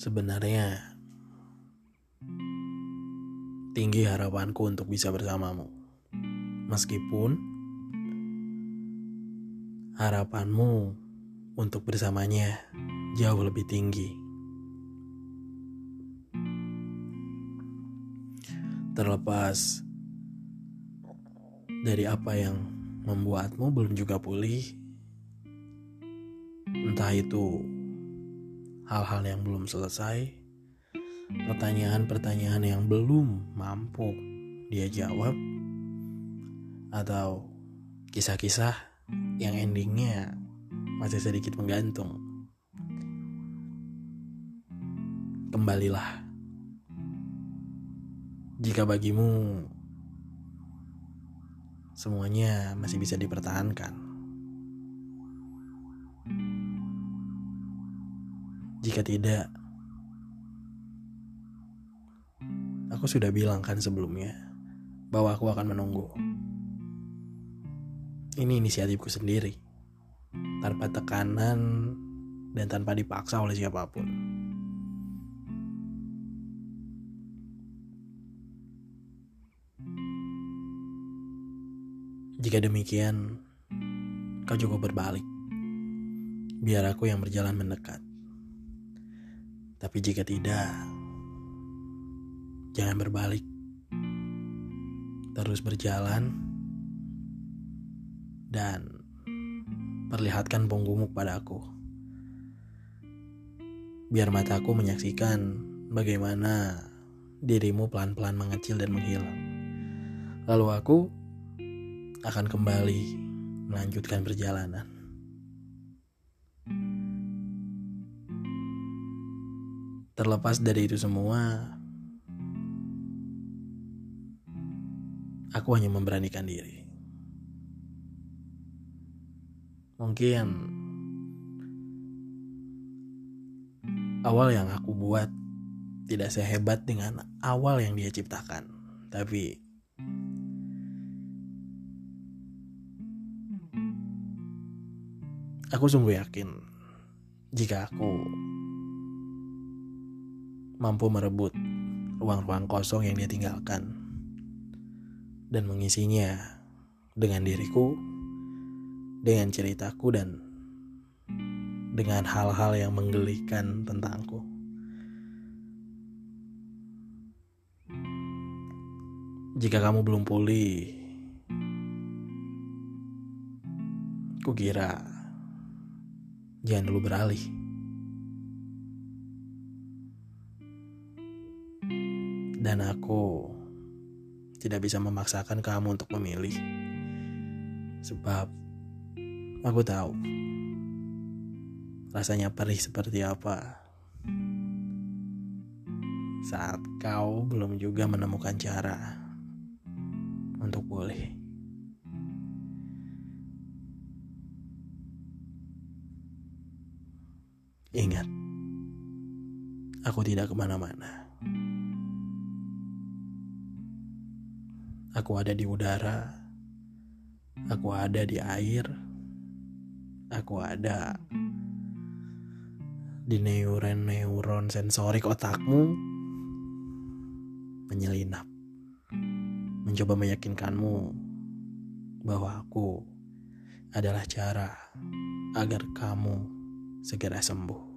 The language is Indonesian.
Sebenarnya tinggi harapanku untuk bisa bersamamu. Meskipun harapanmu untuk bersamanya jauh lebih tinggi. Terlepas dari apa yang membuatmu belum juga pulih, entah itu hal-hal yang belum selesai, pertanyaan-pertanyaan yang belum mampu dia jawab, atau kisah-kisah yang endingnya masih sedikit menggantung. Kembalilah. Jika bagimu semuanya masih bisa dipertahankan. Jika tidak, aku sudah bilang kan sebelumnya bahwa aku akan menunggu. Ini inisiatifku sendiri, tanpa tekanan dan tanpa dipaksa oleh siapa pun. Jika demikian, kau cukup berbalik. Biar aku yang berjalan mendekat. Tapi jika tidak, jangan berbalik. Terus berjalan dan perlihatkan punggungmu padaku. Biar mataku menyaksikan bagaimana dirimu pelan-pelan mengecil dan menghilang. Lalu aku akan kembali melanjutkan perjalanan. Terlepas dari itu semua, aku hanya memberanikan diri. Mungkin awal yang aku buat tidak sehebat dengan awal yang dia ciptakan, tapi aku sungguh yakin jika aku mampu merebut ruang-ruang kosong yang dia tinggalkan dan mengisinya dengan diriku, dengan ceritaku dan dengan hal-hal yang menggelikan tentangku. Jika kamu belum pulih, kukira jangan dulu beralih. Dan aku tidak bisa memaksakan kamu untuk memilih. Sebab aku tahu rasanya perih seperti apa. Saat kau belum juga menemukan cara untuk boleh. Ingat, aku tidak ke mana-mana. Aku ada di udara. Aku ada di air. Aku ada di neuron-neuron sensorik otakmu menyelinap. Mencoba meyakinkanmu bahwa aku adalah cara agar kamu segera sembuh.